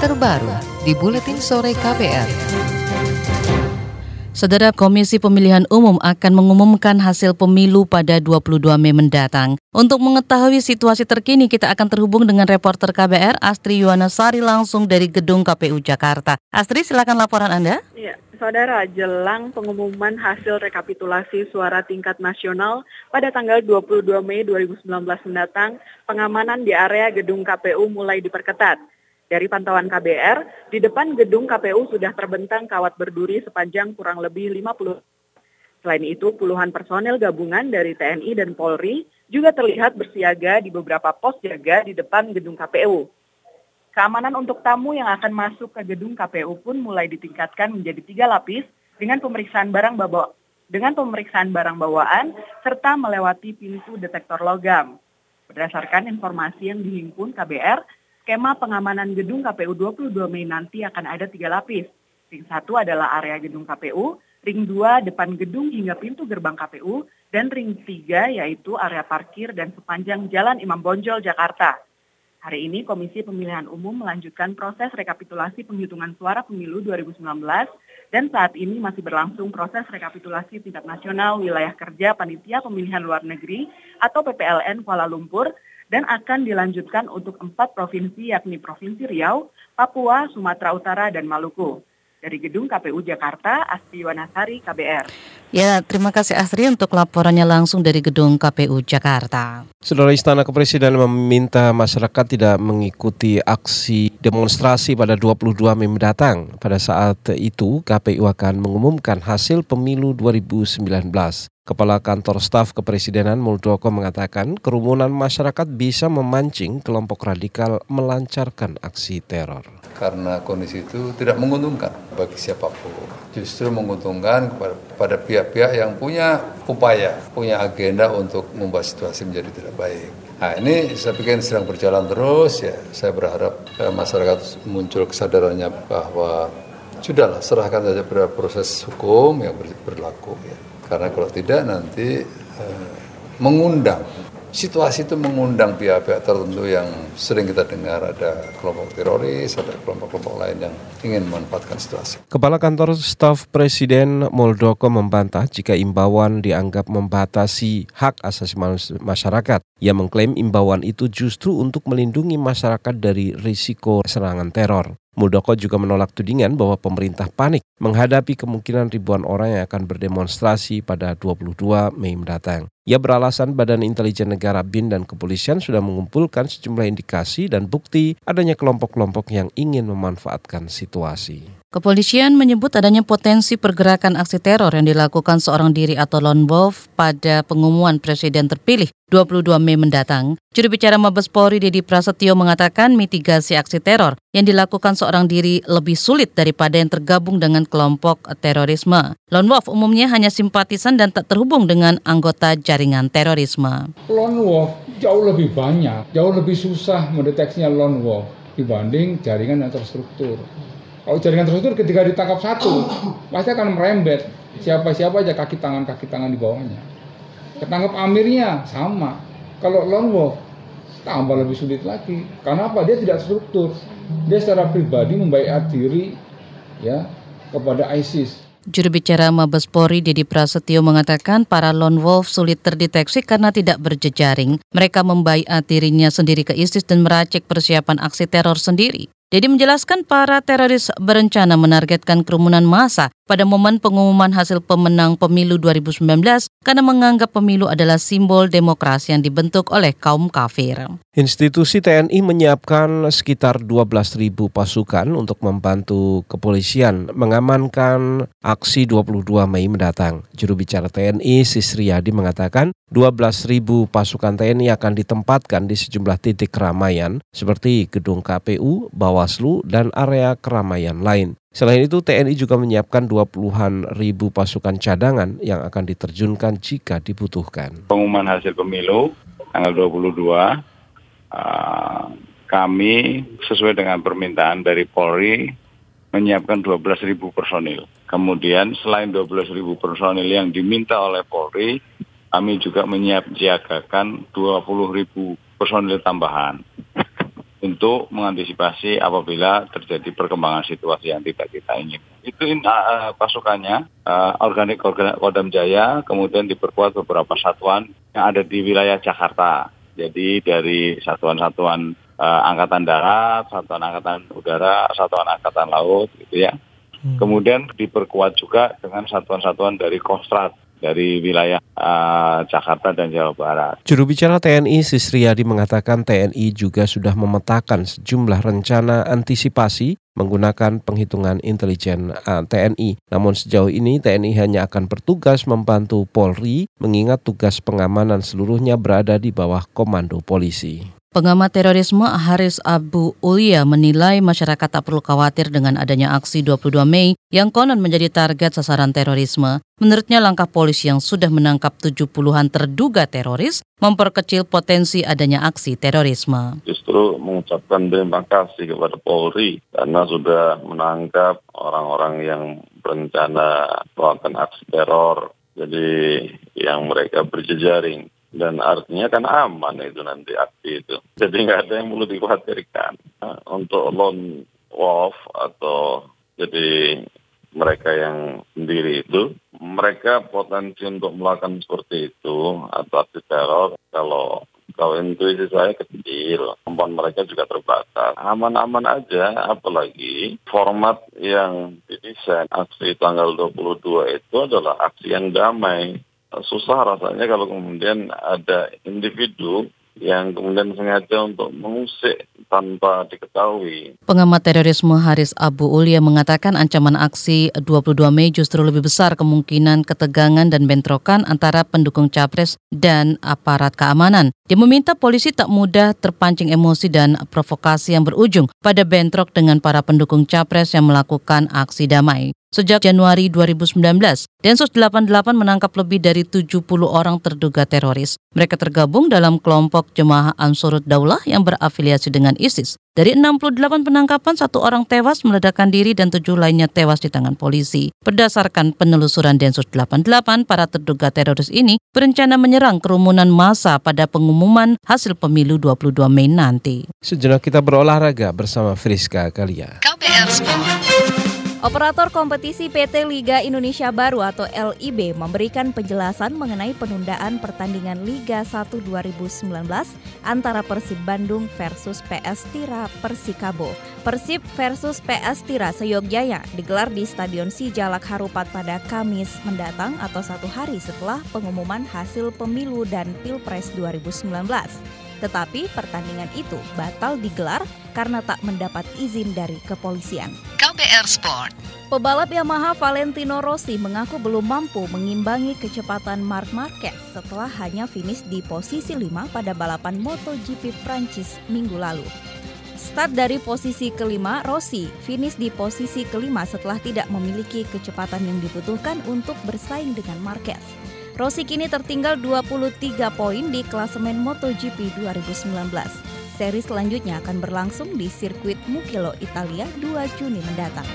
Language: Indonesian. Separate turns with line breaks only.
terbaru di Buletin Sore KPR.
Saudara Komisi Pemilihan Umum akan mengumumkan hasil pemilu pada 22 Mei mendatang. Untuk mengetahui situasi terkini, kita akan terhubung dengan reporter KBR Astri Yuwanasari langsung dari Gedung KPU Jakarta. Astri, silakan laporan Anda.
Ya, Saudara, jelang pengumuman hasil rekapitulasi suara tingkat nasional pada tanggal 22 Mei 2019 mendatang, pengamanan di area gedung KPU mulai diperketat. Dari pantauan KBR, di depan gedung KPU sudah terbentang kawat berduri sepanjang kurang lebih 50 Selain itu, puluhan personel gabungan dari TNI dan Polri juga terlihat bersiaga di beberapa pos jaga di depan gedung KPU. Keamanan untuk tamu yang akan masuk ke gedung KPU pun mulai ditingkatkan menjadi tiga lapis dengan pemeriksaan barang bawa dengan pemeriksaan barang bawaan serta melewati pintu detektor logam. Berdasarkan informasi yang dihimpun KBR, skema pengamanan gedung KPU 22 Mei nanti akan ada tiga lapis. Ring satu adalah area gedung KPU, ring dua depan gedung hingga pintu gerbang KPU, dan ring tiga yaitu area parkir dan sepanjang Jalan Imam Bonjol, Jakarta. Hari ini Komisi Pemilihan Umum melanjutkan proses rekapitulasi penghitungan suara pemilu 2019 dan saat ini masih berlangsung proses rekapitulasi tingkat nasional wilayah kerja panitia pemilihan luar negeri atau PPLN Kuala Lumpur dan akan dilanjutkan untuk empat provinsi yakni Provinsi Riau, Papua, Sumatera Utara, dan Maluku. Dari Gedung KPU Jakarta, Asti Wanasari, KBR.
Ya, terima kasih Astri untuk laporannya langsung dari Gedung KPU Jakarta.
Saudara Istana Kepresidenan meminta masyarakat tidak mengikuti aksi demonstrasi pada 22 Mei mendatang. Pada saat itu, KPU akan mengumumkan hasil pemilu 2019. Kepala Kantor Staf Kepresidenan Muldoko mengatakan kerumunan masyarakat bisa memancing kelompok radikal melancarkan aksi teror.
Karena kondisi itu tidak menguntungkan bagi siapa pun. Justru menguntungkan kepada pihak-pihak yang punya upaya, punya agenda untuk membuat situasi menjadi tidak baik. Nah ini saya pikir sedang berjalan terus ya. Saya berharap eh, masyarakat muncul kesadarannya bahwa sudahlah serahkan saja pada proses hukum yang berlaku ya karena kalau tidak nanti eh, mengundang situasi itu mengundang pihak-pihak tertentu yang sering kita dengar ada kelompok teroris, ada kelompok-kelompok lain yang ingin memanfaatkan situasi.
Kepala Kantor Staf Presiden Muldoko membantah jika imbauan dianggap membatasi hak asasi masyarakat. Ia mengklaim imbauan itu justru untuk melindungi masyarakat dari risiko serangan teror. Muldoko juga menolak tudingan bahwa pemerintah panik menghadapi kemungkinan ribuan orang yang akan berdemonstrasi pada 22 Mei mendatang. Ia beralasan Badan Intelijen Negara BIN dan kepolisian sudah mengumpulkan sejumlah indikasi dan bukti adanya kelompok-kelompok yang ingin memanfaatkan situasi.
Kepolisian menyebut adanya potensi pergerakan aksi teror yang dilakukan seorang diri atau lone wolf pada pengumuman presiden terpilih 22 Mei mendatang. Juru bicara Mabes Polri Dedi Prasetyo mengatakan mitigasi aksi teror yang dilakukan seorang diri lebih sulit daripada yang tergabung dengan kelompok terorisme. Lone wolf umumnya hanya simpatisan dan tak terhubung dengan anggota jaringan terorisme.
Lone wolf jauh lebih banyak, jauh lebih susah mendeteksinya lone wolf dibanding jaringan yang terstruktur. Kalau jaringan terstruktur ketika ditangkap satu, pasti akan merembet. Siapa-siapa aja kaki tangan kaki tangan di bawahnya. Ketangkap amirnya sama. Kalau lone wolf tambah lebih sulit lagi. Karena apa? Dia tidak struktur. Dia secara pribadi membaiat diri ya kepada ISIS.
Juru bicara Mabes Polri Dedi Prasetyo mengatakan para lone wolf sulit terdeteksi karena tidak berjejaring. Mereka membaiat dirinya sendiri ke ISIS dan meracik persiapan aksi teror sendiri. Dedi menjelaskan para teroris berencana menargetkan kerumunan massa pada momen pengumuman hasil pemenang pemilu 2019 karena menganggap pemilu adalah simbol demokrasi yang dibentuk oleh kaum kafir.
Institusi TNI menyiapkan sekitar 12.000 pasukan untuk membantu kepolisian mengamankan aksi 22 Mei mendatang. Juru bicara TNI Sisriyadi mengatakan 12.000 pasukan TNI akan ditempatkan di sejumlah titik keramaian seperti gedung KPU, Bawaslu, dan area keramaian lain. Selain itu, TNI juga menyiapkan 20-an ribu pasukan cadangan yang akan diterjunkan jika dibutuhkan.
Pengumuman hasil pemilu tanggal 22, uh, kami sesuai dengan permintaan dari Polri menyiapkan 12 ribu personil. Kemudian selain 12 ribu personil yang diminta oleh Polri, kami juga menyiapkan 20 ribu personil tambahan. Untuk mengantisipasi apabila terjadi perkembangan situasi yang tidak kita ingin. Itu uh, pasukannya uh, organik Kodam Jaya, kemudian diperkuat beberapa satuan yang ada di wilayah Jakarta. Jadi dari satuan-satuan uh, angkatan darat, satuan angkatan udara, satuan angkatan laut, gitu ya. Hmm. Kemudian diperkuat juga dengan satuan-satuan dari Kostrat dari wilayah uh, Jakarta dan Jawa Barat.
Juru bicara TNI Sisriyadi mengatakan TNI juga sudah memetakan sejumlah rencana antisipasi menggunakan penghitungan intelijen uh, TNI. Namun sejauh ini TNI hanya akan bertugas membantu Polri mengingat tugas pengamanan seluruhnya berada di bawah komando polisi.
Pengamat terorisme Haris Abu Ulia menilai masyarakat tak perlu khawatir dengan adanya aksi 22 Mei yang konon menjadi target sasaran terorisme. Menurutnya langkah polisi yang sudah menangkap 70-an terduga teroris memperkecil potensi adanya aksi terorisme.
Justru mengucapkan terima kasih kepada Polri karena sudah menangkap orang-orang yang berencana melakukan aksi teror. Jadi yang mereka berjejaring dan artinya kan aman itu nanti aksi itu. Jadi nggak ada yang perlu dikhawatirkan untuk lone wolf atau jadi mereka yang sendiri itu mereka potensi untuk melakukan seperti itu atau aksi teror kalau kalau intuisi saya kecil, kemampuan mereka juga terbatas. Aman-aman aja, apalagi format yang didesain aksi tanggal 22 itu adalah aksi yang damai susah rasanya kalau kemudian ada individu yang kemudian sengaja untuk mengusik tanpa diketahui.
Pengamat terorisme Haris Abu Ulia mengatakan ancaman aksi 22 Mei justru lebih besar kemungkinan ketegangan dan bentrokan antara pendukung capres dan aparat keamanan. Dia meminta polisi tak mudah terpancing emosi dan provokasi yang berujung pada bentrok dengan para pendukung capres yang melakukan aksi damai. Sejak Januari 2019, Densus 88 menangkap lebih dari 70 orang terduga teroris. Mereka tergabung dalam kelompok Jemaah Ansurut Daulah yang berafiliasi dengan ISIS. Dari 68 penangkapan, satu orang tewas meledakkan diri dan tujuh lainnya tewas di tangan polisi. Berdasarkan penelusuran Densus 88, para terduga teroris ini berencana menyerang kerumunan massa pada pengumuman hasil pemilu 22 Mei nanti.
Sejenak kita berolahraga bersama Friska Kalia. KPR Sport.
Operator kompetisi PT Liga Indonesia Baru atau LIB memberikan penjelasan mengenai penundaan pertandingan Liga 1 2019 antara Persib Bandung versus PS Tira Persikabo. Persib versus PS Tira Seyogjaya digelar di Stadion Sijalak Harupat pada Kamis mendatang atau satu hari setelah pengumuman hasil pemilu dan Pilpres 2019. Tetapi pertandingan itu batal digelar karena tak mendapat izin dari kepolisian.
KBR Sport.
Pebalap Yamaha Valentino Rossi mengaku belum mampu mengimbangi kecepatan Marc Marquez setelah hanya finish di posisi 5 pada balapan MotoGP Prancis minggu lalu. Start dari posisi kelima, Rossi finish di posisi kelima setelah tidak memiliki kecepatan yang dibutuhkan untuk bersaing dengan Marquez. Rossi kini tertinggal 23 poin di klasemen MotoGP 2019. Seri selanjutnya akan berlangsung di sirkuit Mugello, Italia 2 Juni mendatang.